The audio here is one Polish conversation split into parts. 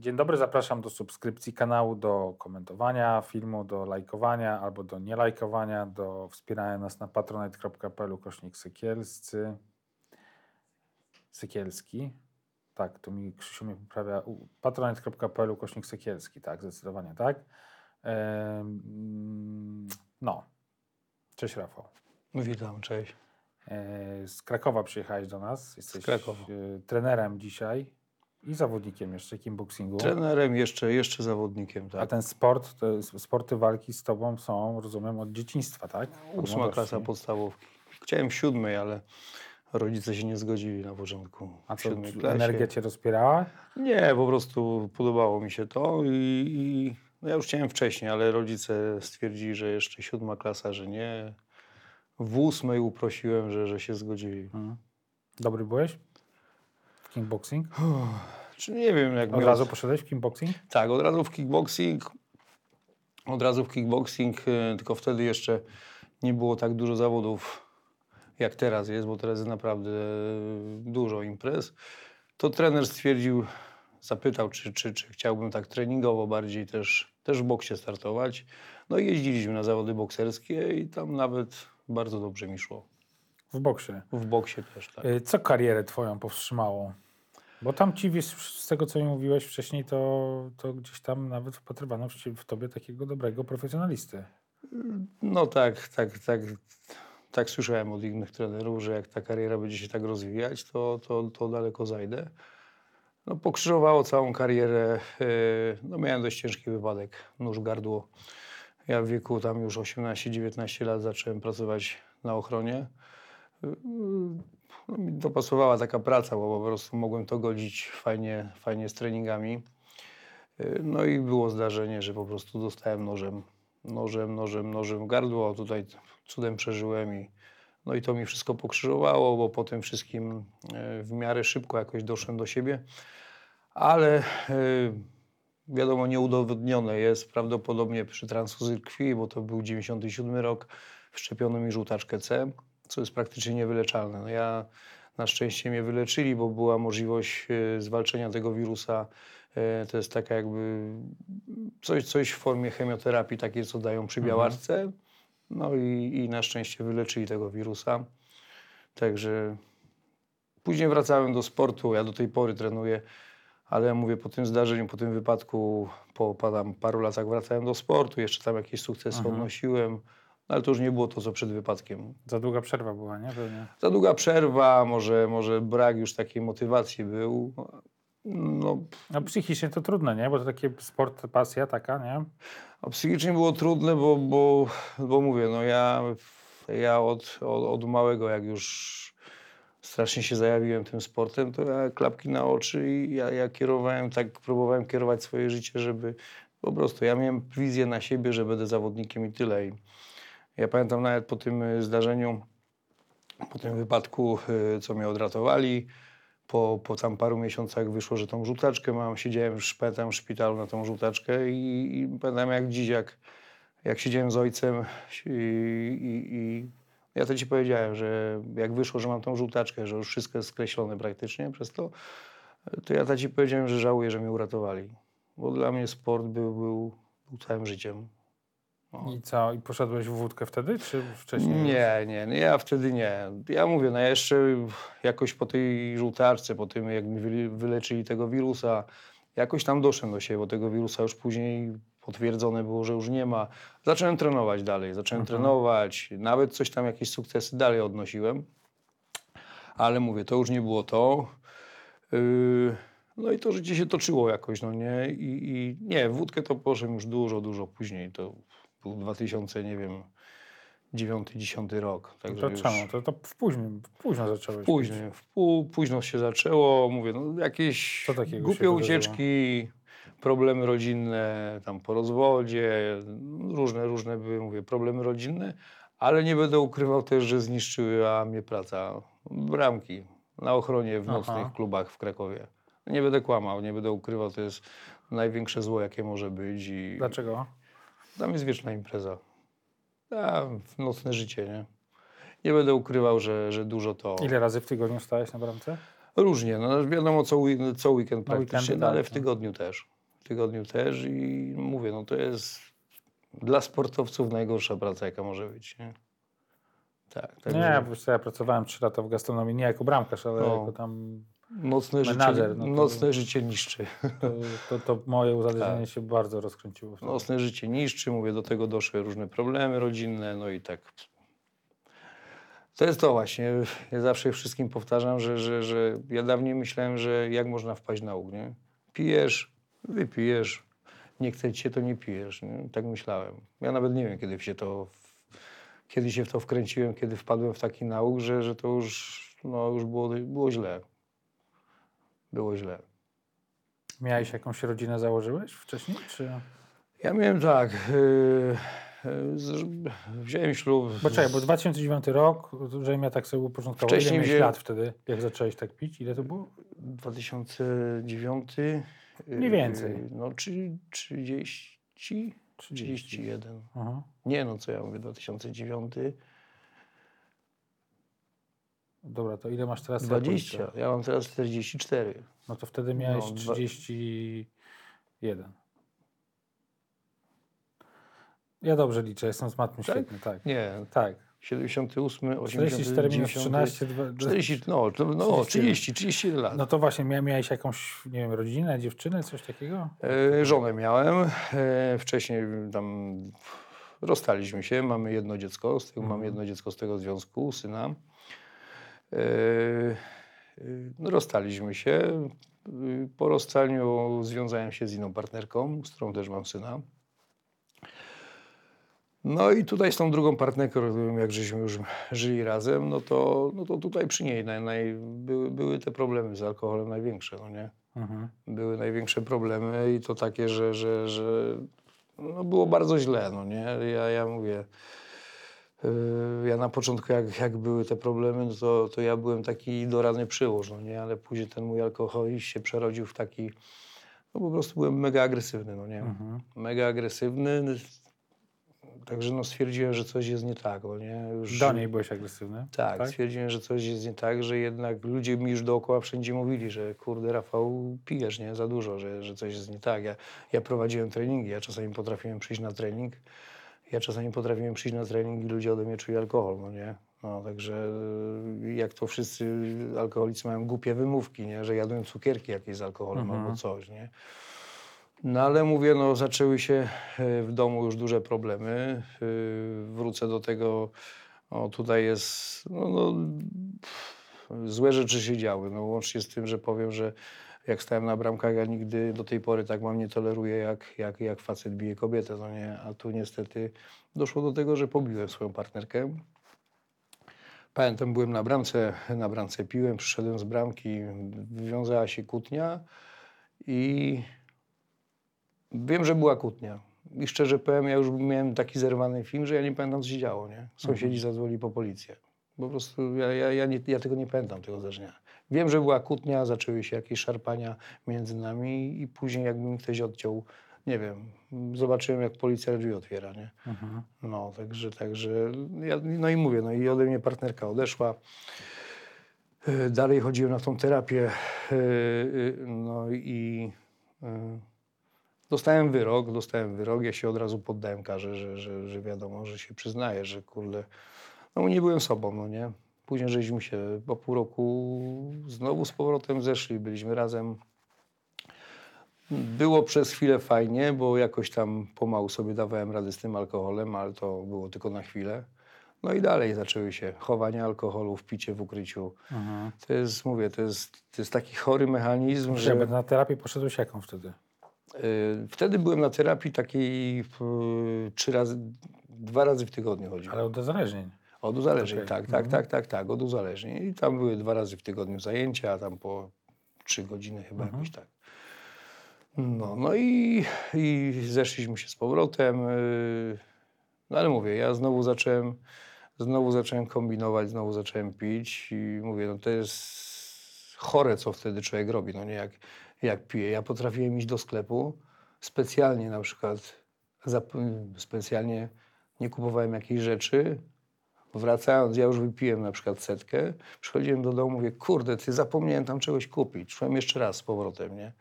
Dzień dobry, zapraszam do subskrypcji kanału, do komentowania filmu, do lajkowania albo do nielajkowania, do wspierania nas na patronite.pl kośnik sykielscy. Sykielski. Tak, tu mi Krzysiu mnie poprawia. Patronite.pl kośnik sykielski, tak, zdecydowanie tak. Em, no. Cześć Rafał. Witam, cześć. E, Z Krakowa przyjechałeś do nas. Jesteś e, trenerem dzisiaj i zawodnikiem jeszcze kickboxingu. Trenerem, jeszcze, jeszcze zawodnikiem, A tak. ten sport, jest, sporty walki z tobą są, rozumiem, od dzieciństwa, tak? Ósma klasa podstawówki. Chciałem w siódmej, ale rodzice się nie zgodzili na początku. A co, energia cię rozpierała? Nie, po prostu podobało mi się to i, i no ja już chciałem wcześniej, ale rodzice stwierdzili, że jeszcze siódma klasa, że nie. W ósmej uprosiłem, że, że się zgodzili. Mhm. Dobry byłeś kickboxing? Czy nie wiem, jak Od razu poszedłeś w kickboxing? Tak, od razu w kickboxing. Od razu w kickboxing, y, tylko wtedy jeszcze nie było tak dużo zawodów jak teraz jest, bo teraz jest naprawdę dużo imprez. To trener stwierdził, zapytał, czy, czy, czy chciałbym tak treningowo bardziej też, też w boksie startować. No i jeździliśmy na zawody bokserskie i tam nawet bardzo dobrze mi szło. W boksie. W boksie też, tak. Y, Co karierę twoją powstrzymało? Bo tam ci, wiesz, z tego co mi mówiłeś wcześniej, to, to gdzieś tam nawet wpatrywano w, w tobie takiego dobrego profesjonalisty. No tak, tak, tak. Tak słyszałem od innych trenerów, że jak ta kariera będzie się tak rozwijać, to, to, to daleko zajdę. No, pokrzyżowało całą karierę. yy, No, miałem dość ciężki wypadek, nóż gardło. Ja w wieku tam już 18-19 lat zacząłem pracować na ochronie. No, mi dopasowała taka praca, bo po prostu mogłem to godzić fajnie, fajnie z treningami. No i było zdarzenie, że po prostu dostałem nożem, nożem, nożem, nożem w gardło. Tutaj cudem przeżyłem i no i to mi wszystko pokrzyżowało, bo po tym wszystkim e, w miarę szybko jakoś doszłem do siebie. Ale e, wiadomo, nieudowodnione jest prawdopodobnie przy transfuzji krwi, bo to był 97 rok, wszczepiono mi żółtaczkę C, co jest praktycznie niewyleczalne. No ja na szczęście mnie wyleczyli, bo była możliwość e, zwalczenia tego wirusa. E, To jest taka jakby coś, coś w formie chemioterapii, takie co dają przy białaczce. No i, i na szczęście wyleczyli tego wirusa. Także później wracałem do sportu. Ja do tej pory trenuję, ale ja mówię po tym zdarzeniu, po tym wypadku, po tam paru latach wracałem do sportu. Jeszcze tam jakieś sukcesy Mhm. odnosiłem, no, ale to już nie było to, co przed wypadkiem. Za długa przerwa była, nie? Pewnie. Za długa przerwa, może, może brak już takiej motywacji był. No, No psychicznie to trudne, nie? Bo to taki sport, pasja taka, nie? A psychicznie było trudne, bo, bo, bo mówię, no ja, ja od, od, od małego, jak już strasznie się zajawiłem tym sportem, to ja klapki na oczy i ja, ja kierowałem, tak próbowałem kierować swoje życie, żeby po prostu, ja miałem wizję na siebie, że będę zawodnikiem i tyle. I ja pamiętam nawet po tym y, zdarzeniu, po tym wypadku, y, co mnie odratowali, po, po tam paru miesiącach wyszło, że tą żółtaczkę mam. Siedziałem w w szpitalu na tą żółtaczkę i, i pamiętam jak dziś, jak, jak siedziałem z ojcem i, i, i ja to ci powiedziałem, że jak wyszło, że mam tą żółtaczkę, że już wszystko jest skreślone praktycznie przez to, to ja to ci powiedziałem, że żałuję, że mnie uratowali. Bo dla mnie sport był, był, był całym życiem. I co? I poszedłeś w wódkę wtedy, czy wcześniej? Nie, nie, nie, ja wtedy nie. Ja mówię, no ja jeszcze jakoś po tej żółtarce, po tym jak mi wyleczyli tego wirusa, jakoś tam doszedłem do siebie, bo tego wirusa już później potwierdzone było, że już nie ma. Zacząłem trenować dalej, zacząłem Mhm. trenować, nawet coś tam, jakieś sukcesy dalej odnosiłem. Ale mówię, to już nie było to. Yy, no i to życie się toczyło jakoś, no nie? I, i nie, wódkę to poszedłem już dużo, dużo później. To był 2000, nie wiem, 9-10 rok. Także To już czemu? To, to w późno, późno zacząłeś. Późno, w pół, późno się zaczęło, mówię, no jakieś głupie ucieczki, problemy rodzinne, tam po rozwodzie, różne, różne były, mówię, problemy rodzinne, ale nie będę ukrywał też, że zniszczyła mnie praca. Bramki na ochronie w Aha. nocnych klubach w Krakowie. Nie będę kłamał, nie będę ukrywał, to jest największe zło, jakie może być i Dlaczego? Tam jest wieczna impreza. A, nocne życie, nie? Nie będę ukrywał, że, że dużo to... Ile razy w tygodniu stałeś na bramce? Różnie, no wiadomo co, co weekend praktycznie, weekendy, no, ale tak, w no. tygodniu też. W tygodniu też i mówię, no to jest dla sportowców najgorsza praca, jaka może być, nie? Tak, Nie, także bo wiesz co, ja pracowałem 3 lata w gastronomii, nie jako bramkarz, ale No. jako tam nocne, życie, menadżer, no to- nocne życie niszczy. to, to, to moje uzależnienie Tak. się bardzo rozkręciło. wtedy. Nocne życie niszczy, mówię, do tego doszły różne problemy rodzinne, no i tak. To jest to właśnie. Ja zawsze wszystkim powtarzam, że, że, że ja dawniej myślałem, że jak można wpaść na łuk, nie? Pijesz, wypijesz, nie chce ci się, to nie pijesz. Nie? Tak myślałem. Ja nawet nie wiem, kiedy się to, kiedy się w to wkręciłem, kiedy wpadłem w taki nauk, że, że to już, no, już było, było źle. Było źle. Miałeś jakąś rodzinę, założyłeś wcześniej? Czy... Ja miałem tak. Yy, yy, z- wziąłem ślub. Bo czekaj, bo 2009 rok, żebym ja tak sobie uporządkował. Ile Wcześniej miałeś wziąłem- lat wtedy, jak zacząłeś tak pić? Ile to było? 2009. yy, Mniej więcej. No, trzy- 30, 31. Aha. Nie, no co ja mówię, 2009. Dobra, to ile masz teraz? lat, 20. policjant? Ja mam teraz 44. No to wtedy miałeś No, dwa- 31. Ja dobrze liczę, jestem z matmy Tak? świetny, tak. Nie, Tak. 78, 44 80, minus 90, 13, dwa- 40, no, no 31. 30, 31 lat. No to właśnie, mia- miałeś jakąś, nie wiem, rodzinę, dziewczynę, coś takiego? E, żonę miałem. E, wcześniej tam rozstaliśmy się. Mamy jedno dziecko. Z tego, Mam Mhm. jedno dziecko z tego związku, syna. No, rozstaliśmy się. E, Po rozstaniu związałem się z inną partnerką, z którą też mam syna. No i tutaj z tą drugą partnerką, jak żeśmy już żyli razem, no to, no to tutaj przy niej naj, naj, były, były te problemy z alkoholem największe, no nie? Mhm. były największe problemy i to takie, że, że, że no było bardzo źle, no nie? Ja, ja mówię, yy, ja na początku jak, jak były te problemy, no to, to ja byłem taki dorany przyłóż, no nie? Ale później ten mój alkoholizm się przerodził w taki, no po prostu byłem mega agresywny, no nie? Mhm. Mega agresywny, także no stwierdziłem, że coś jest nie tak, no nie? Już, Do niej byłeś agresywny? tak, stwierdziłem, że coś jest nie tak, że jednak ludzie mi już dookoła wszędzie mówili, że kurde Rafał, pijesz nie za dużo, że, że coś jest nie tak. Ja, ja prowadziłem treningi, ja czasami potrafiłem przyjść na trening, ja czasami potrafiłem przyjść na trening i ludzie ode mnie czuli alkohol, no nie? No, także y, jak to wszyscy alkoholicy mają głupie wymówki, nie? Że jadłem cukierki jakieś z alkoholem Mhm. albo coś, nie? No ale mówię, no zaczęły się e, w domu już duże problemy. Y, Wrócę do tego, o tutaj jest, no, no, złe rzeczy się działy. No, łącznie z tym, że powiem, że jak stałem na bramkach, ja nigdy do tej pory tak mam nie toleruję, jak, jak, jak facet bije kobietę, no nie? A tu niestety doszło do tego, że pobiłem swoją partnerkę. Pamiętam, byłem na bramce, na bramce piłem, przyszedłem z bramki, wywiązała się kłótnia i Wiem, że była kłótnia. I szczerze powiem, ja już miałem taki zerwany film, że ja nie pamiętam, co się działo, nie? Sąsiedzi zadzwonili po policję. Po prostu ja, ja, ja, nie, ja tego nie pamiętam, tego zdarzenia. Wiem, że była kłótnia, zaczęły się jakieś szarpania między nami i później jakby mi ktoś odciął, nie wiem, zobaczyłem, jak policja drzwi otwiera, nie? Mhm. No, także, także, ja, no i mówię, no i ode mnie partnerka odeszła. E, Dalej chodziłem na tą terapię, e, e, no i dostałem wyrok, dostałem wyrok, ja się od razu poddałem karze, że, że, że wiadomo, że się przyznaję, że kurde, no nie byłem sobą, no nie. Później żeśmy się po pół roku znowu z powrotem zeszli, byliśmy razem. Było przez chwilę fajnie, bo jakoś tam pomału sobie dawałem radę z tym alkoholem, ale to było tylko na chwilę. No i dalej zaczęły się chowania alkoholu, picie w ukryciu. Mhm. To jest, mówię, to jest, to jest taki chory mechanizm, że... Że... Na terapię poszedłeś jaką wtedy? Y, Wtedy byłem na terapii takiej y, trzy razy, dwa razy w tygodniu chodziłem. Ale od uzależnień. Od uzależnień, Okej. tak, tak, Mhm. tak, tak, tak, od uzależnień. I tam były dwa razy w tygodniu zajęcia, tam po trzy godziny chyba Mhm. jakoś tak. No, no i, i zeszliśmy się z powrotem. yy, No ale mówię, ja znowu zacząłem, znowu zacząłem kombinować, znowu zacząłem pić i mówię, no to jest chore, co wtedy człowiek robi, no nie jak, jak pije. Ja potrafiłem iść do sklepu, specjalnie na przykład, specjalnie nie kupowałem jakiejś rzeczy, Wracając, ja już wypiłem na przykład setkę, przychodziłem do domu, mówię, kurde, ty zapomniałem tam czegoś kupić. Szłem jeszcze raz z powrotem, nie?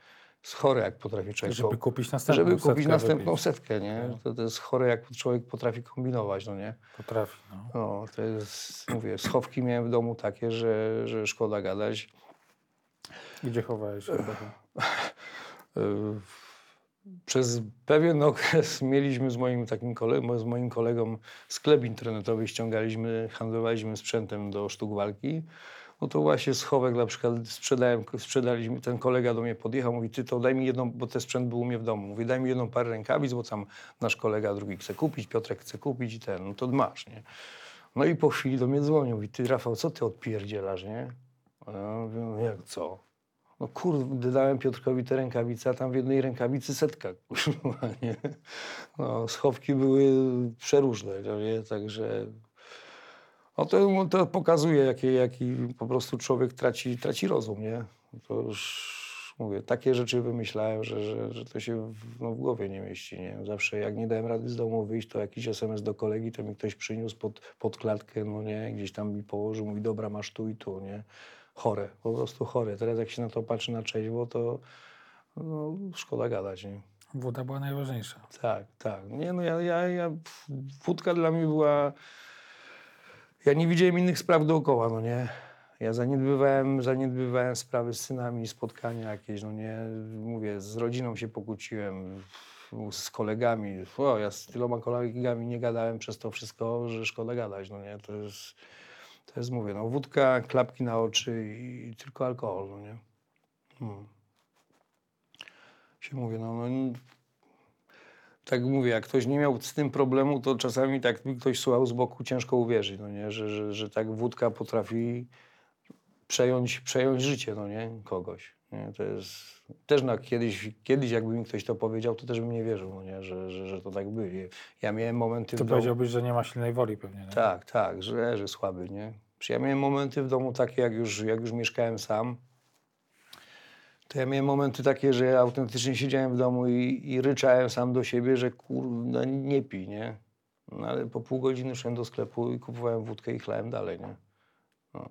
Jest chore, jak potrafi człowiek Żeby kupić następną żeby kupić setkę następną wypić. setkę, nie? To, to jest chore, jak człowiek potrafi kombinować, no nie? Potrafi, no. No, to jest, mówię, schowki miałem w domu takie, że, że szkoda gadać. Gdzie chowałeś Przez pewien okres mieliśmy z moim takim kole- z moim kolegą sklep internetowy, ściągaliśmy, handlowaliśmy sprzętem do sztuk walki. No to właśnie schowek na przykład sprzedałem, sprzedaliśmy, ten kolega do mnie podjechał, mówi, ty to daj mi jedną, bo ten sprzęt był u mnie w domu, mówi, daj mi jedną parę rękawic, bo tam nasz kolega drugi chce kupić, Piotrek chce kupić i ten, no to masz, nie? No i po chwili do mnie dzwonił, mówi, ty Rafał, co ty odpierdzielasz, nie? A ja mówię, no jak co? No kurde, dałem Piotrkowi te rękawice, a tam w jednej rękawicy setka, kurwa, nie? No, schowki były przeróżne, no nie? Także... No to, to pokazuje, jaki, jaki po prostu człowiek traci, traci rozum, nie? To już, mówię, takie rzeczy wymyślałem, że, że, że to się w, no, w głowie nie mieści, nie? Zawsze jak nie dałem rady z domu wyjść, to jakiś SMS do kolegi, to mi ktoś przyniósł pod, pod klatkę, no nie? Gdzieś tam mi położył, mówi, dobra, masz tu i tu, nie? Chore, po prostu chore. Teraz jak się na to patrzy na trzeźwo, to no, szkoda gadać, nie? Woda była najważniejsza. Tak, tak. Nie, no ja, ja, ja, wódka dla mnie była... Ja nie widziałem innych spraw dookoła, no nie. Ja zaniedbywałem, zaniedbywałem sprawy z synami, spotkania jakieś, no nie. Mówię, z rodziną się pokłóciłem, z kolegami. O, ja z tyloma kolegami nie gadałem przez to wszystko, że szkoda gadać, no nie. To jest, to jest mówię, no wódka, klapki na oczy i tylko alkohol, no nie. Hmm. Się mówię, no, no tak mówię, jak ktoś nie miał z tym problemu, to czasami tak mi ktoś słuchał z boku, ciężko uwierzyć, no nie? Że, że, że tak wódka potrafi przejąć, przejąć życie, no nie? Kogoś. Nie? To jest też na kiedyś, kiedyś jakby mi ktoś to powiedział, to też bym nie wierzył, no nie? Że, że, że to tak było. Ja miałem momenty To w domu... powiedziałbyś, że nie ma silnej woli pewnie, nie? Tak, tak, że, że słaby, nie? Ja miałem momenty w domu takie, jak już, jak już mieszkałem sam, to ja miałem momenty takie, że ja autentycznie siedziałem w domu i, i ryczałem sam do siebie, że kurde, nie pij, nie? No, ale po pół godziny szedłem do sklepu i kupowałem wódkę i chlałem dalej, nie? No,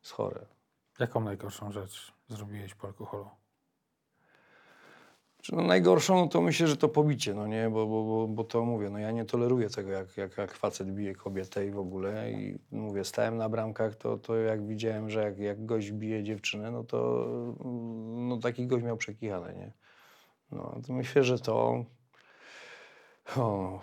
jest chore. Jaką najgorszą rzecz zrobiłeś po alkoholu? No najgorszą no to myślę, że to pobicie, no nie, bo, bo, bo, bo to mówię, no ja nie toleruję tego, jak, jak, jak facet bije kobietę i w ogóle i mówię, stałem na bramkach, to, to jak widziałem, że jak, jak gość bije dziewczynę, no to no taki gość miał przekichane, nie. No to myślę, że to o,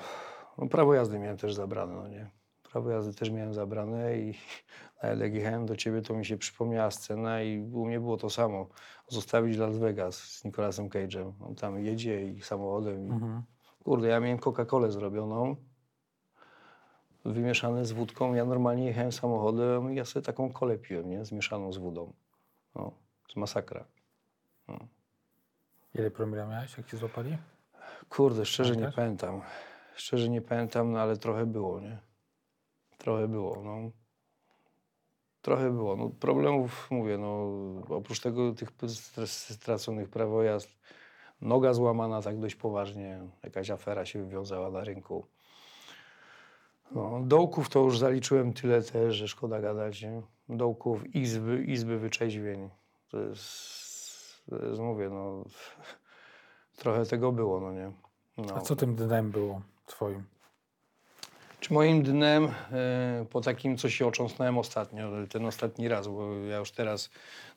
no prawo jazdy miałem też zabrane, no nie. Prawo jazdy też miałem zabrane i nawet jak jechałem do ciebie, to mi się przypomniała scena i u mnie było to samo. Zostawić Las Vegas z Nicolasem Cage'em. On tam jedzie i samochodem. I... Mhm. Kurde, ja miałem Coca-Colę zrobioną, wymieszane z wódką. Ja normalnie jechałem samochodem i ja sobie taką kolę piłem, nie? Zmieszaną z wodą. No, to jest masakra. Ile promila miałeś, jak cię złapali? Kurde, szczerze nie Pamiętasz? pamiętam. Szczerze nie pamiętam, no ale trochę było, nie? Trochę było, no. Trochę było. No, problemów, mówię, no, oprócz tego tych straconych prawo jazd, noga złamana tak dość poważnie, jakaś afera się wywiązała na rynku. No, dołków to już zaliczyłem tyle też, że szkoda gadać, nie? Dołków, izby, izby wyczeźwień. To jest, to jest, mówię, no, trochę tego było, no nie? No. A co tym dnem było twoim? Moim dnem, e, po takim, co się ocząsnąłem ostatnio, ten ostatni raz, bo ja już teraz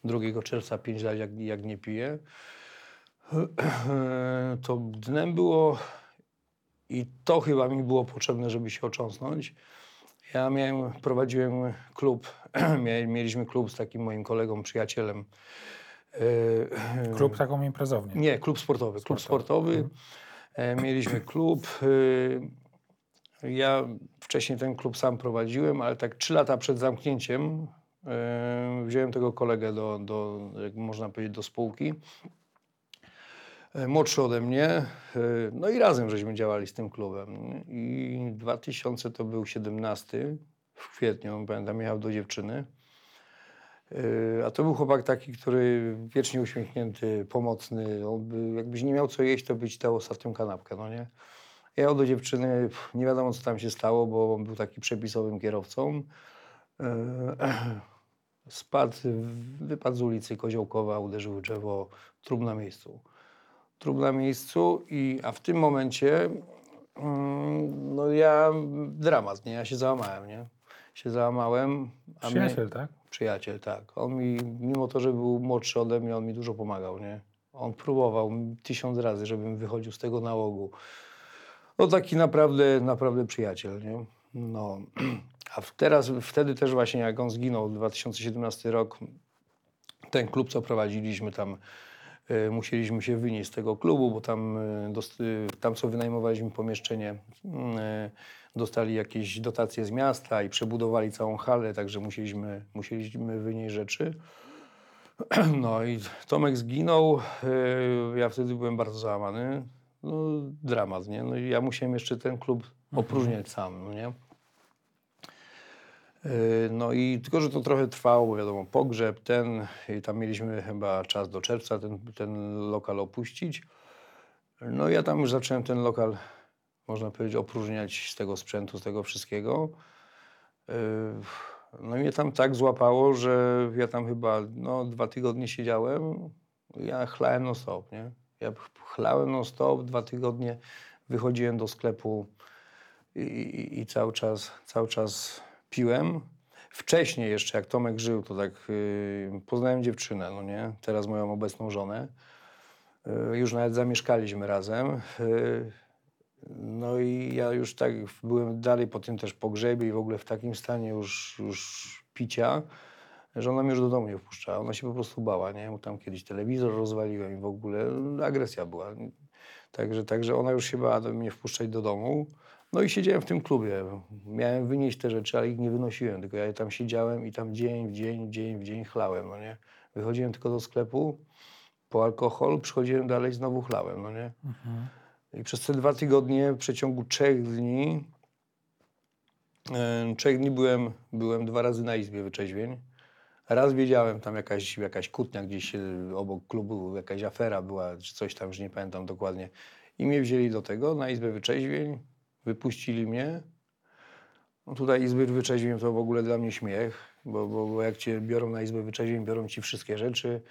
2 czerwca 5 lat jak, jak nie piję, e, to dnem było i to chyba mi było potrzebne, żeby się ocząsnąć. Ja miałem, prowadziłem klub, mieliśmy klub z takim moim kolegą, przyjacielem. e, Klub taką imprezownię. nie, klub sportowy. Klub Sportowy. sportowy. E, mieliśmy klub. Ja wcześniej ten klub sam prowadziłem, ale tak trzy lata przed zamknięciem e, wziąłem tego kolegę do, do, jak można powiedzieć, do spółki. e, młodszy ode mnie. e, No i razem żeśmy działali z tym klubem. I 2000 to był 17 w kwietniu, pamiętam, jechał do dziewczyny. A to był chłopak taki, który wiecznie uśmiechnięty, pomocny. On by, jakbyś nie miał co jeść, to by ci dał ostatnią kanapkę, no nie? Jechał do dziewczyny, nie wiadomo co tam się stało, bo on był taki przepisowym kierowcą. E, Spadł, wypadł z ulicy Koziołkowa, uderzył w drzewo, trup na miejscu. Trup na miejscu, i, a w tym momencie mm, no ja dramat, nie? Ja się załamałem, nie? Się załamałem. A mnie- Przyjaciel, tak? Przyjaciel, tak. On mi, mimo to, że był młodszy ode mnie, on mi dużo pomagał, nie? On próbował tysiąc razy, żebym wychodził z tego nałogu. No taki naprawdę, naprawdę przyjaciel, nie? No. A teraz, wtedy też właśnie jak on zginął, 2017 rok, ten klub, co prowadziliśmy tam, e, musieliśmy się wynieść z tego klubu, bo tam, dost, e, tam co wynajmowaliśmy pomieszczenie, dostali jakieś dotacje z miasta i przebudowali całą halę, także musieliśmy, musieliśmy wynieść rzeczy. No i Tomek zginął, ja wtedy byłem bardzo załamany. No, dramat, nie? No i ja musiałem jeszcze ten klub opróżniać sam, no nie? Yy, No i tylko, że to trochę trwało, bo wiadomo, pogrzeb ten, i tam mieliśmy chyba czas do czerwca ten, ten lokal opuścić. No ja tam już zacząłem ten lokal, można powiedzieć, opróżniać z tego sprzętu, z tego wszystkiego. Yy, No i mnie tam tak złapało, że ja tam chyba no, dwa tygodnie siedziałem, ja chlałem non stop, nie? Ja chlałem non stop, dwa tygodnie wychodziłem do sklepu i, i, i cały czas, cały czas piłem. Wcześniej jeszcze, jak Tomek żył, to tak yy, poznałem dziewczynę, no nie? Teraz moją obecną żonę. Yy, już nawet zamieszkaliśmy razem. Yy, no i ja już tak byłem dalej po tym też pogrzebie i w ogóle w takim stanie już, już picia, że ona mnie już do domu nie wpuszczała. Ona się po prostu bała, nie? Bo tam kiedyś telewizor rozwaliłem i w ogóle no, agresja była. Także, także ona już się bała do mnie wpuszczać do domu. No i siedziałem w tym klubie. Miałem wynieść te rzeczy, ale ich nie wynosiłem, tylko ja tam siedziałem i tam dzień w dzień, dzień w dzień chlałem, no nie? Wychodziłem tylko do sklepu po alkohol, przychodziłem dalej, znowu chlałem, no nie? I przez te dwa tygodnie, w przeciągu trzech dni, e, trzech dni byłem, byłem dwa razy na izbie wyczeźwień. Raz wiedziałem, tam jakaś, jakaś kłótnia gdzieś się obok klubu, jakaś afera była, czy coś tam, już nie pamiętam dokładnie. I mnie wzięli do tego, na izbę wyczeźwień, wypuścili mnie. No tutaj izby wyczeźwień to w ogóle dla mnie śmiech, bo, bo, bo jak cię biorą na izbę wyczeźwień, biorą ci wszystkie rzeczy,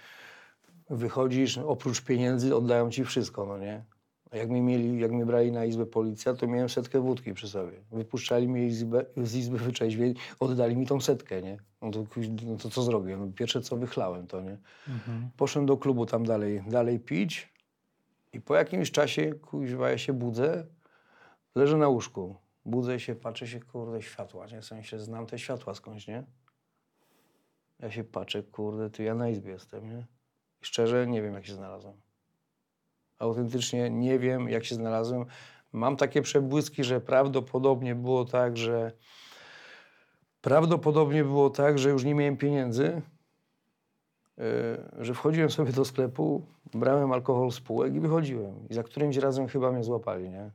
wychodzisz, oprócz pieniędzy oddają ci wszystko, no nie? A Jak mnie, mieli, jak mnie brali na izbę policja, to miałem setkę wódki przy sobie. Wypuszczali mnie izbę, z izby wyczeźwień, oddali mi tą setkę, nie? No to, no to co zrobię? No pierwsze co wychlałem to, nie? Poszedłem do klubu tam dalej, dalej pić i po jakimś czasie, kuźwa, ja się budzę, leżę na łóżku. Budzę się, patrzę się, kurde, światła, nie? W sensie znam te światła skądś, nie? Ja się patrzę, kurde, ty ja na izbie jestem, nie? I szczerze nie wiem, jak się znalazłem. Autentycznie nie wiem, jak się znalazłem. Mam takie przebłyski, że prawdopodobnie było tak, że prawdopodobnie było tak, że już nie miałem pieniędzy, yy, że wchodziłem sobie do sklepu, brałem alkohol z półek i wychodziłem. I za którymś razem chyba mnie złapali, nie?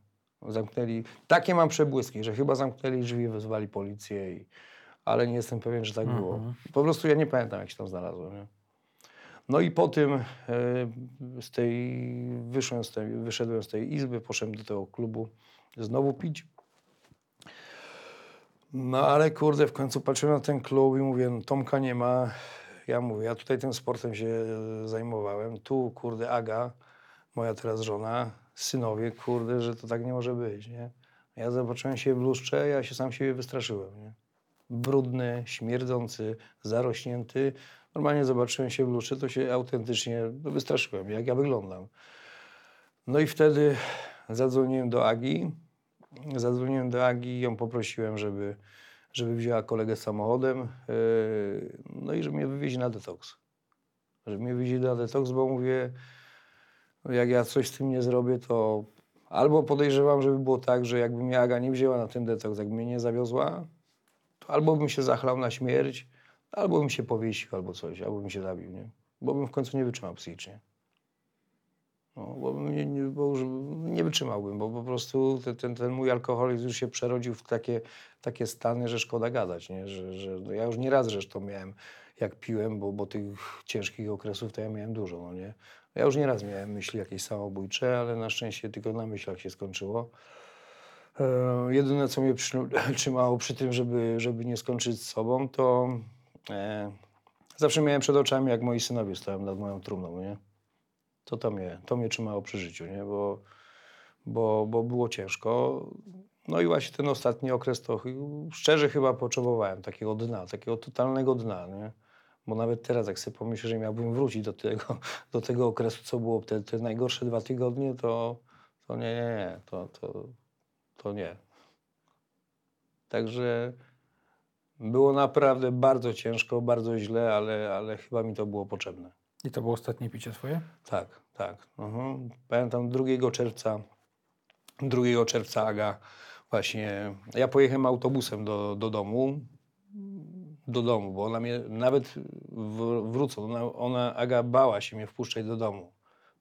Zamknęli. Takie mam przebłyski, że chyba zamknęli drzwi, wezwali policję, i, ale nie jestem pewien, że tak było. Po prostu ja nie pamiętam, jak się tam znalazłem. Nie? No i po tym e, z tej, wyszłem z tej, wyszedłem z tej izby, poszedłem do tego klubu znowu pić. No ale kurde, w końcu patrzyłem na ten klub i mówię, no, Tomka nie ma. Ja mówię, ja tutaj tym sportem się e, zajmowałem. Tu, kurde, Aga, moja teraz żona, synowie, kurde, że to tak nie może być, nie? Ja zobaczyłem się w lustrze, ja się sam siebie wystraszyłem, nie? Brudny, śmierdzący, zarośnięty. Normalnie zobaczyłem się w lustrze, to się autentycznie no, wystraszyłem, jak ja wyglądam. No i wtedy zadzwoniłem do Agi. Zadzwoniłem do Agi i ją poprosiłem, żeby, żeby wzięła kolegę samochodem, yy, no i żeby mnie wywieźli na detoks. Żeby mnie wywieźli na detoks, bo mówię, no jak ja coś z tym nie zrobię, to albo podejrzewam, żeby było tak, że jakby mnie Aga nie wzięła na ten detoks, jakby mnie nie zawiozła, to albo bym się zachlał na śmierć, albo bym się powiesił, albo coś, albo bym się zabił, nie? Bo bym w końcu nie wytrzymał psychicznie. No, bo, nie, nie, bo już nie wytrzymałbym, bo po prostu ten, ten, ten mój alkoholizm już się przerodził w takie, takie stany, że szkoda gadać, nie? Że, że no ja już nie raz zresztą miałem, jak piłem, bo, bo tych ciężkich okresów to ja miałem dużo, no nie? Ja już nie raz miałem myśli jakieś samobójcze, ale na szczęście tylko na myślach się skończyło. E, jedyne, co mnie przy, trzymało przy tym, żeby, żeby nie skończyć z sobą, to e, zawsze miałem przed oczami, jak moi synowie stoją nad moją trumną, nie? To to mnie, to mnie trzymało przy życiu, nie? Bo, bo, bo było ciężko. No i właśnie ten ostatni okres to szczerze chyba potrzebowałem takiego dna, takiego totalnego dna, nie? Bo nawet teraz, jak sobie pomyślę, że miałbym wrócić do tego, do tego okresu, co było te, te najgorsze dwa tygodnie, to, to nie, nie, nie, to, to, to nie. Także było naprawdę bardzo ciężko, bardzo źle, ale, ale chyba mi to było potrzebne. I to było ostatnie picie twoje? Tak, tak. Mhm. Pamiętam 2 czerwca, 2 czerwca Aga właśnie, ja pojechałem autobusem do, do domu, do domu, bo ona mnie nawet w, wrócą, ona, ona, Aga bała się mnie wpuszczać do domu.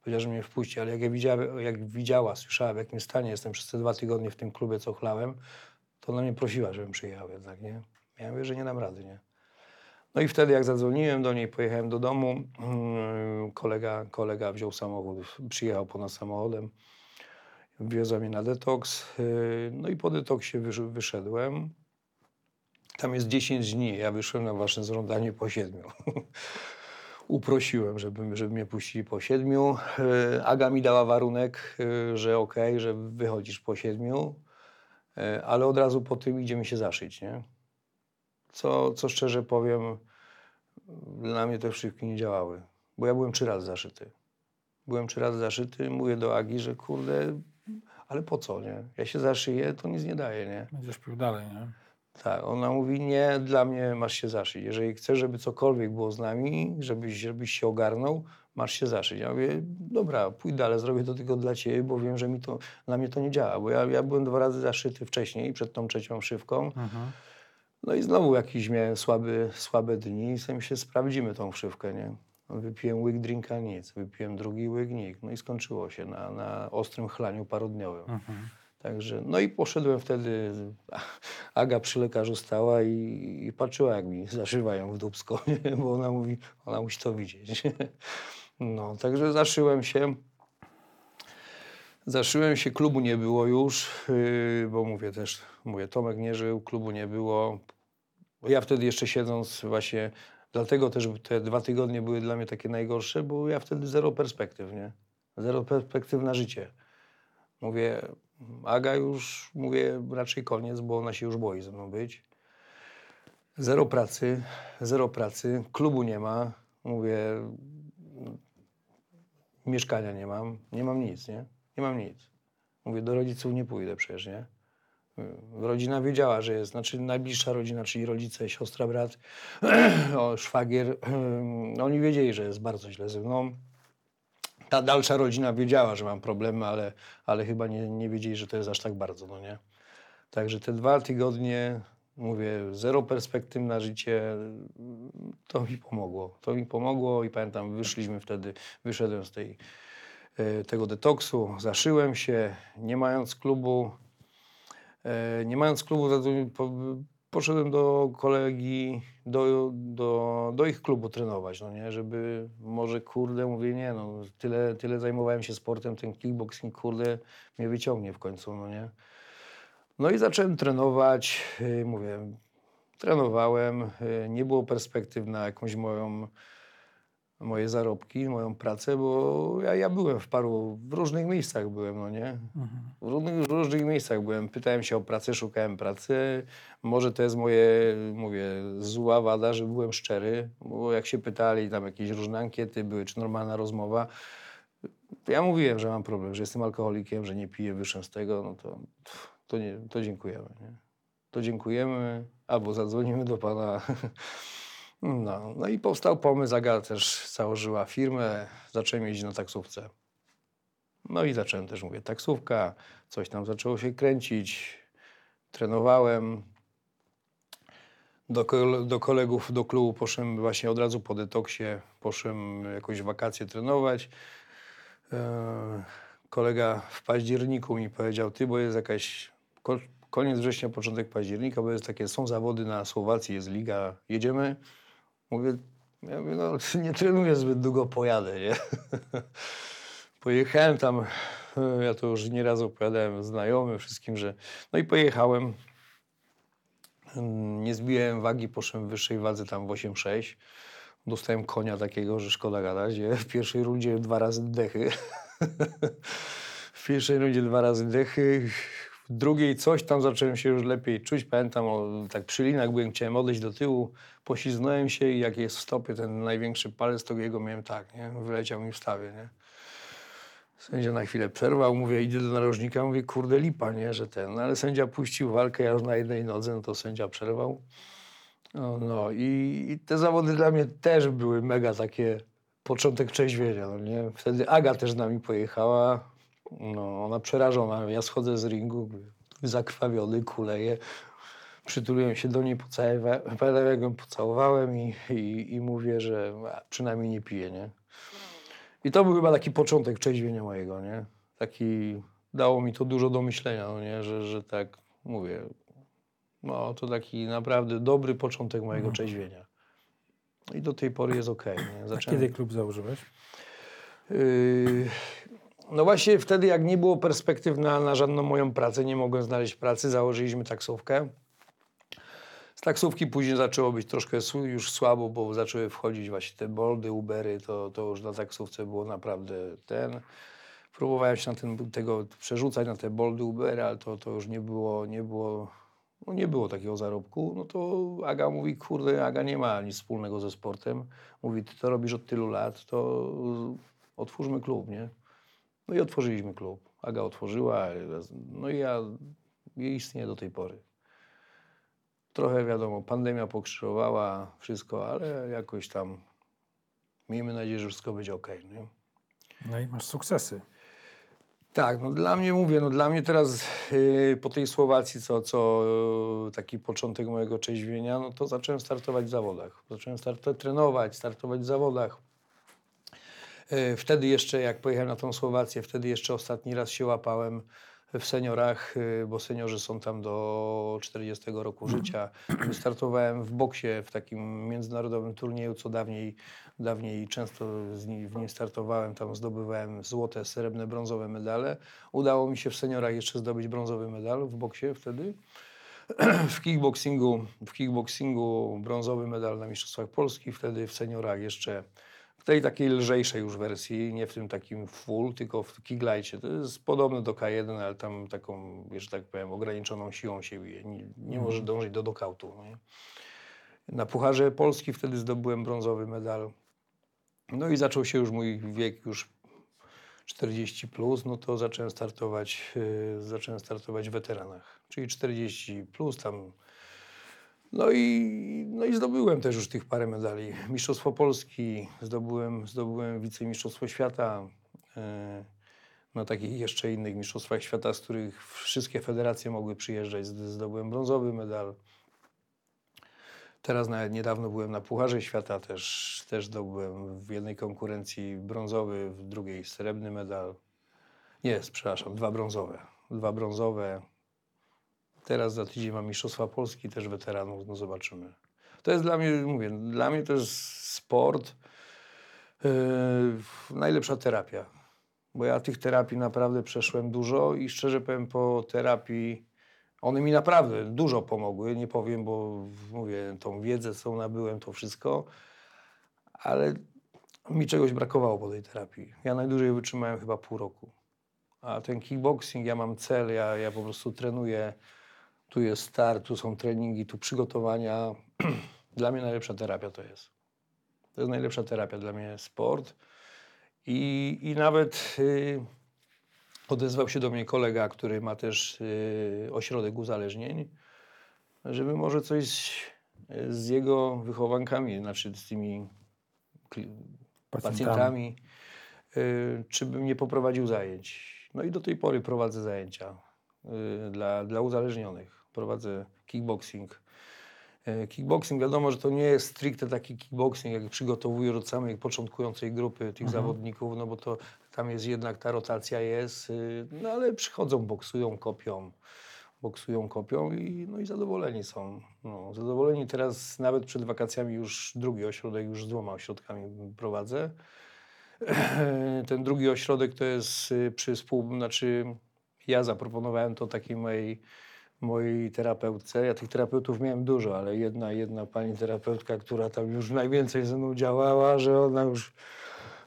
Powiedziała, że mnie wpuści, ale jak, ja widziała, jak widziała, słyszała w jakim stanie jestem przez te dwa tygodnie w tym klubie, co chlałem, to ona mnie prosiła, żebym przyjechał jednak, nie? Ja mówię, że nie dam rady, nie? No i wtedy jak zadzwoniłem do niej, pojechałem do domu, mm, kolega, kolega wziął samochód, przyjechał po nas samochodem, wiozła mnie na detoks, yy, no i po detoksie wysz, wyszedłem. Tam jest 10 dni, ja wyszłem na wasze żądanie po 7. Uprosiłem, żeby, żeby mnie puścili po 7. Yy, Aga mi dała warunek, yy, że okej, że wychodzisz po 7, yy, ale od razu po tym idziemy się zaszyć, nie? Co, co szczerze powiem, dla mnie te wszywki nie działały. Bo ja byłem trzy razy zaszyty. Byłem trzy razy zaszyty, mówię do Agi, że kurde, ale po co, nie? Ja się zaszyję, to nic nie daje, nie? Będziesz pił dalej, nie? Tak, ona mówi, nie, dla mnie masz się zaszyć. Jeżeli chcesz, żeby cokolwiek było z nami, żebyś, żebyś się ogarnął, masz się zaszyć. Ja mówię, dobra, pójdę, ale zrobię to tylko dla ciebie, bo wiem, że mi to, dla mnie to nie działa. Bo ja, ja byłem dwa razy zaszyty wcześniej, przed tą trzecią szywką. Mhm. No i znowu jakiś miałem słaby, słabe dni i sobie się sprawdzimy tą wszywkę, nie? No, Wypiłem łyk drinka, nic. Wypiłem drugi łyk, nic. No i skończyło się na, na ostrym chlaniu parodniowym. Mhm. Także, no i poszedłem wtedy, Aga przy lekarzu stała i, i patrzyła, jak mi zaszywają w dubsko, nie? bo ona mówi, ona musi to widzieć. No, także zaszyłem się. Zaszyłem się, klubu nie było już, yy, bo mówię też, mówię, Tomek nie żył, klubu nie było. Ja wtedy jeszcze siedząc właśnie, dlatego też te dwa tygodnie były dla mnie takie najgorsze, bo ja wtedy zero perspektyw, nie? Zero perspektyw na życie. Mówię, Aga już, mówię, raczej koniec, bo ona się już boi ze mną być. Zero pracy, zero pracy, klubu nie ma. Mówię, mieszkania nie mam, nie mam nic, nie? Nie mam nic. Mówię, do rodziców nie pójdę przecież, nie? Rodzina wiedziała, że jest, znaczy najbliższa rodzina, czyli rodzice, siostra, brat, szwagier, oni wiedzieli, że jest bardzo źle ze mną. Ta dalsza rodzina wiedziała, że mam problemy, ale, ale chyba nie, nie wiedzieli, że to jest aż tak bardzo, no nie? Także te dwa tygodnie, mówię, zero perspektyw na życie, to mi pomogło. To mi pomogło i pamiętam, wyszliśmy wtedy, wyszedłem z tej, e, tego detoksu, zaszyłem się, nie mając klubu, nie mając klubu, poszedłem do kolegi, do, do, do ich klubu trenować, no nie, żeby może, kurde, mówię, nie no, tyle, tyle zajmowałem się sportem, ten kickboxing, kurde, mnie wyciągnie w końcu, no nie. No i zacząłem trenować, yy, mówię, trenowałem, yy, nie było perspektyw na jakąś moją, moje zarobki, moją pracę, bo ja, ja byłem w paru, w różnych miejscach byłem, no nie. Mhm. W różnych, w różnych miejscach byłem, pytałem się o pracę, szukałem pracy. Może to jest moje, mówię, zła wada, że byłem szczery, bo jak się pytali, tam jakieś różne ankiety były, czy normalna rozmowa, ja mówiłem, że mam problem, że jestem alkoholikiem, że nie piję, wyszłem z tego, no to, to, nie, to dziękujemy. Nie? To dziękujemy, albo zadzwonimy do pana. No, no i powstał pomysł, Aga też założyła firmę, zacząłem jeździć na taksówce. No i zacząłem też, mówię, taksówka, coś tam zaczęło się kręcić, trenowałem. Do, do kolegów, do klubu poszedłem właśnie od razu po detoksie, poszedłem jakoś wakacje trenować. e, kolega w październiku mi powiedział, ty, bo jest jakaś ko- koniec września, początek października, bo jest takie, są zawody na Słowacji, jest liga, jedziemy? Mówię, ja mówię, no nie trenuję zbyt długo, pojadę, nie? Pojechałem tam, ja to już nieraz opowiadałem znajomym, wszystkim, że... No i pojechałem, nie zbiłem wagi, poszedłem w wyższej wadze tam w 8,6. Dostałem konia takiego, że szkoda gadać. Nie? W pierwszej rundzie dwa razy dechy. w pierwszej rundzie dwa razy dechy. Drugiej coś tam zacząłem się już lepiej czuć. Pamiętam, o, tak przy linach byłem, chciałem odejść do tyłu. Poślizgnąłem się i jak jest w stopie ten największy palec, to jego miałem tak, nie? Wyleciał mi w stawie, nie? Sędzia na chwilę przerwał, mówię, idę do narożnika, mówię, kurde lipa, nie, że ten, no, ale sędzia puścił walkę, ja już na jednej nodze, no to sędzia przerwał. No, no i, i te zawody dla mnie też były mega takie początek trzeźwienia, no nie. Wtedy Aga też z nami pojechała, no ona przerażona, ja schodzę z ringu, zakrwawiony, kuleję, przytuliłem się do niej, pocałowałem, jak ją pocałowałem i, i, i mówię, że a, przynajmniej nie piję, nie. I to był chyba taki początek trzeźwienia mojego, nie? Taki, dało mi to dużo do myślenia, no nie? Że, że tak, mówię, no to taki naprawdę dobry początek mojego trzeźwienia. I do tej pory jest okej, nie? A Zacząłem- kiedy klub założyłeś? Yy, No właśnie wtedy, jak nie było perspektyw na, na żadną moją pracę, nie mogłem znaleźć pracy, założyliśmy taksówkę. Z taksówki później zaczęło być troszkę już słabo, bo zaczęły wchodzić właśnie te boldy, Ubery, to, to już na taksówce było naprawdę ten. Próbowałem się na ten, tego przerzucać na te boldy, Ubery, ale to, to już nie było, nie było, no nie było takiego zarobku. No to Aga mówi, kurde, Aga nie ma nic wspólnego ze sportem. Mówi, ty to robisz od tylu lat, to otwórzmy klub, nie? No i otworzyliśmy klub. Aga otworzyła, no i ja istnieje do tej pory. Trochę wiadomo, pandemia pokrzyżowała wszystko, ale jakoś tam miejmy nadzieję, że wszystko będzie ok. Nie? No i masz sukcesy. Tak, no dla mnie mówię, no dla mnie teraz yy, po tej Słowacji, co, co yy, taki początek mojego trzeźwienia, no to zacząłem startować w zawodach. Zacząłem start- trenować, startować w zawodach. Yy, Wtedy jeszcze, jak pojechałem na tą Słowację, wtedy jeszcze ostatni raz się łapałem w seniorach, yy, bo seniorzy są tam do 40 roku życia. Startowałem w boksie w takim międzynarodowym turnieju, co dawniej, dawniej często w nim startowałem. Tam zdobywałem złote, srebrne, brązowe medale. Udało mi się w seniorach jeszcze zdobyć brązowy medal w boksie wtedy. w kickboxingu, w kickboxingu brązowy medal na Mistrzostwach Polski, wtedy w seniorach jeszcze tej takiej lżejszej już wersji, nie w tym takim full, tylko w kicklajcie. To jest podobne do K1, ale tam taką, że tak powiem, ograniczoną siłą się bije. Nie, nie może dążyć do dokautu. Nie? Na Pucharze Polski wtedy zdobyłem brązowy medal. No i zaczął się już mój wiek już 40 plus, no to zacząłem startować, yy, zacząłem startować w weteranach, czyli 40 plus tam. No i, no i zdobyłem też już tych parę medali. Mistrzostwo Polski, zdobyłem, zdobyłem wicemistrzostwo świata. Yy, na takich jeszcze innych mistrzostwach świata, z których wszystkie federacje mogły przyjeżdżać. Zd- Zdobyłem brązowy medal. Teraz nawet niedawno byłem na Pucharze Świata, też, też zdobyłem w jednej konkurencji brązowy, w drugiej srebrny medal. Nie, przepraszam, dwa brązowe. Dwa brązowe. Teraz za tydzień mam Mistrzostwa Polski, też weteranów, no zobaczymy. To jest dla mnie, mówię, dla mnie to jest sport, yy, najlepsza terapia. Bo ja tych terapii naprawdę przeszłem dużo i szczerze powiem, po terapii one mi naprawdę dużo pomogły. Nie powiem, bo mówię, tą wiedzę, co nabyłem, to wszystko, ale mi czegoś brakowało po tej terapii. Ja najdłużej wytrzymałem chyba pół roku. A ten kickboxing, ja mam cel, ja, ja po prostu trenuję. Tu jest start, tu są treningi, tu przygotowania. dla mnie najlepsza terapia to jest. To jest najlepsza terapia dla mnie sport. I, i nawet y, odezwał się do mnie kolega, który ma też y, ośrodek uzależnień, żeby może coś y, z jego wychowankami, znaczy z tymi Pacjentami. y, czy bym nie poprowadził zajęć. No i do tej pory prowadzę zajęcia dla, dla uzależnionych. Prowadzę kickboxing. E, Kickboxing, wiadomo, że to nie jest stricte taki kickboxing, jak przygotowujesz od samej początkującej grupy tych zawodników, no bo to tam jest jednak ta rotacja jest, y, no ale przychodzą, boksują, kopią, boksują, kopią i, no i zadowoleni są. No, zadowoleni teraz nawet przed wakacjami już drugi ośrodek, już z dwoma ośrodkami prowadzę. Ten drugi ośrodek to jest y, przy współ... Znaczy ja zaproponowałem to takiej mojej, mojej terapeutce. Ja tych terapeutów miałem dużo, ale jedna, jedna pani terapeutka, która tam już najwięcej ze mną działała, że ona już,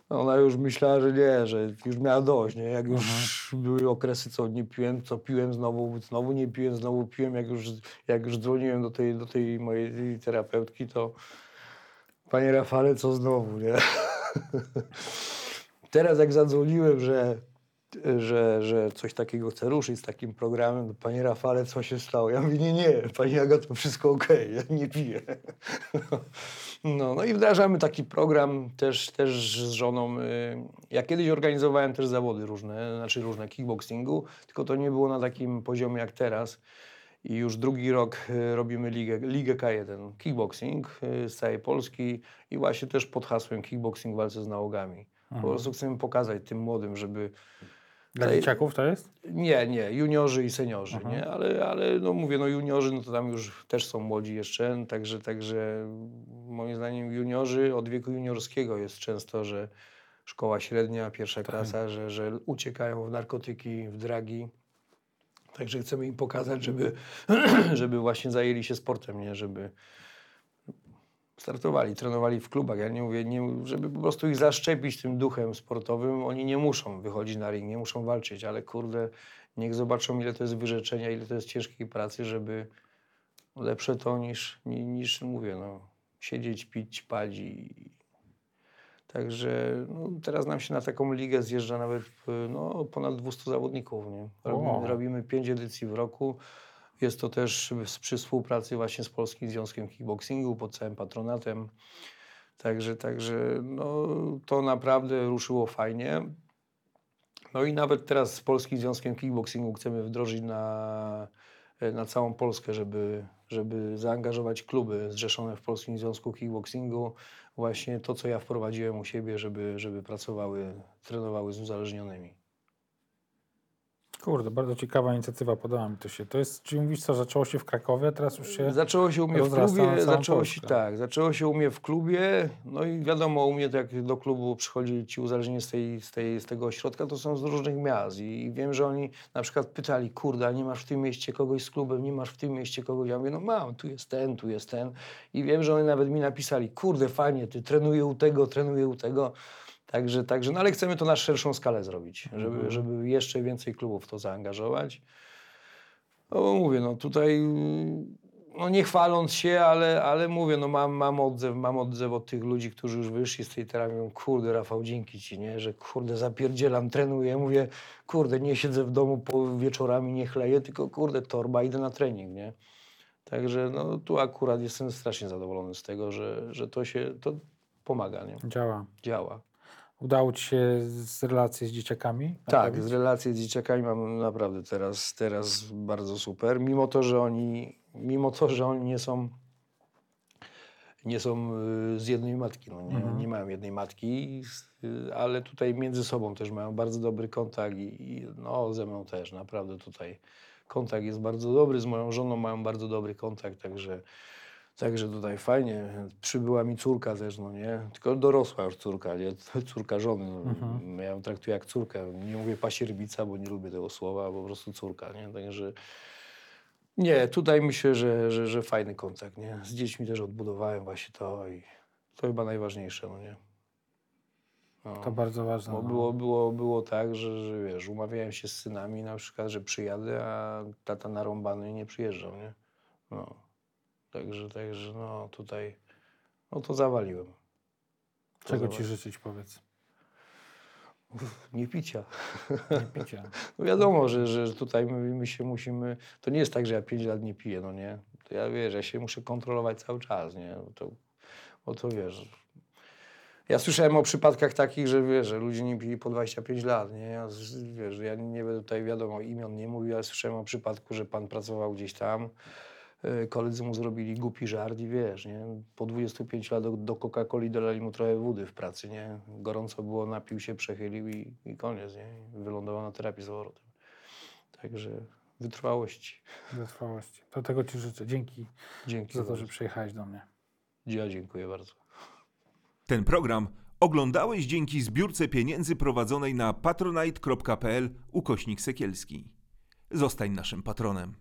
ona już myślała, że nie, że już miała dość, nie? Jak już były okresy, co nie piłem, co piłem znowu, znowu nie piłem, znowu piłem. Jak już, jak już dzwoniłem do tej, do tej mojej terapeutki, to panie Rafale, co znowu, nie? Teraz jak zadzwoniłem, że, że, że coś takiego chcę ruszyć z takim programem, to panie Rafale, co się stało? Ja mówię, nie, nie, pani Agato, wszystko okej, ja nie piję. No, no i wdrażamy taki program też, też z żoną. y, Ja kiedyś organizowałem też zawody różne, znaczy różne kickboxingu, tylko to nie było na takim poziomie jak teraz. I już drugi rok y, robimy ligę, ligę K1 kickboxing y, z całej Polski i właśnie też pod hasłem kickboxing w walce z nałogami. Po prostu chcemy pokazać tym młodym, żeby Dla Tej- dzieciaków to jest? nie, nie, juniorzy i seniorzy, nie? Ale, ale no mówię, no juniorzy, no to tam już też są młodzi jeszcze, także, także moim zdaniem juniorzy od wieku juniorskiego jest często, że szkoła średnia, pierwsza klasa, że, że uciekają w narkotyki, w dragi. Także chcemy im pokazać, żeby, żeby właśnie zajęli się sportem, nie? Żeby startowali, trenowali w klubach. Ja nie mówię, nie, żeby po prostu ich zaszczepić tym duchem sportowym. Oni nie muszą wychodzić na ring, nie muszą walczyć, ale kurde, niech zobaczą, ile to jest wyrzeczenia, ile to jest ciężkiej pracy, żeby lepsze to niż, ni- niż mówię, no, siedzieć, pić, palić i... Także no, teraz nam się na taką ligę zjeżdża nawet no, ponad 200 zawodników. Nie? Robimy, robimy pięć edycji w roku. Jest to też przy współpracy właśnie z Polskim Związkiem Kickboxingu pod całym patronatem. Także, także no, to naprawdę ruszyło fajnie. No i nawet teraz z Polskim Związkiem Kickboxingu chcemy wdrożyć na, na całą Polskę, żeby, żeby zaangażować kluby zrzeszone w Polskim Związku Kickboxingu. Właśnie to, co ja wprowadziłem u siebie, żeby, żeby pracowały, trenowały z uzależnionymi. Kurde, bardzo ciekawa inicjatywa, podoba mi to się. To jest, czyli mówisz co, zaczęło się w Krakowie, teraz już się... Zaczęło się u mnie w klubie, zaczęło się Polskę. tak, zaczęło się u mnie w klubie, no i wiadomo, u mnie to jak do klubu przychodzi ci uzależnieni z, tej, z, tej, z tego ośrodka, to są z różnych miast i, i wiem, że oni na przykład pytali, kurde, a nie masz w tym mieście kogoś z klubem, nie masz w tym mieście kogoś, ja mówię, no mam, tu jest ten, tu jest ten i wiem, że oni nawet mi napisali, kurde, fajnie, ty trenuję u tego, trenuję u tego, Także, także, no ale chcemy to na szerszą skalę zrobić, żeby, żeby jeszcze więcej klubów w to zaangażować. No bo mówię, no tutaj, no nie chwaląc się, ale, ale mówię, no mam, mam, odzew, mam odzew od tych ludzi, którzy już wyszli z tej terapii, mówią, kurde Rafał, dzięki Ci, nie, że kurde zapierdzielam, trenuję, mówię, kurde nie siedzę w domu po wieczorami, nie chleję, tylko kurde torba, idę na trening, nie. Także no tu akurat jestem strasznie zadowolony z tego, że, że to się, to pomaga, nie, Działa. działa. Udało Ci się z relacji z dzieciakami? Tak, z relacji z dzieciakami mam naprawdę teraz, teraz bardzo super. Mimo to, że oni, mimo to, że oni nie są, nie są y, z jednej matki, no nie, nie mają jednej matki, y, ale tutaj między sobą też mają bardzo dobry kontakt i, i no, ze mną też naprawdę tutaj kontakt jest bardzo dobry, z moją żoną mają bardzo dobry kontakt, także Także tutaj fajnie. Przybyła mi córka też, no nie? Tylko dorosła już córka, nie? Córka żony. No. Ja ją traktuję jak córkę. Nie mówię pasierbica, bo nie lubię tego słowa, po prostu córka, nie? Także nie, tutaj myślę, że, że, że fajny kontakt, nie? Z dziećmi też odbudowałem właśnie to i to chyba najważniejsze, no nie? No. To bardzo ważne. Bo no. było, było, było tak, że, że wiesz, umawiałem się z synami na przykład, że przyjadę, a tata narąbany nie przyjeżdżał, nie? No. Także, także no tutaj, no to zawaliłem. To Czego zawaliłem. Ci życzyć, powiedz? Nie picia. Nie picia. No wiadomo, że, że tutaj my, się musimy, to nie jest tak, że ja pięć lat nie piję, no nie? To ja wiesz, ja się muszę kontrolować cały czas, nie? Bo to, bo to wiesz, ja słyszałem o przypadkach takich, że wiesz, że ludzie nie pili po 25 lat, nie? Ja, wiesz, ja nie będę tutaj wiadomo imion nie mówił, ale słyszałem o przypadku, że pan pracował gdzieś tam, koledzy mu zrobili głupi żart i wiesz, nie? Po 25 latach do, Coca-Coli dolali mu trochę wody w pracy, nie? Gorąco było, napił się, przechylił i, i koniec, nie? Wylądował na terapii z powrotem. Także wytrwałości. Wytrwałości. Do tego Ci życzę. Dzięki Dzięki za to, bardzo. że przyjechałeś do mnie. Ja dziękuję bardzo. Ten program oglądałeś dzięki zbiórce pieniędzy prowadzonej na patronite.pl ukośnik sekielski. Zostań naszym patronem.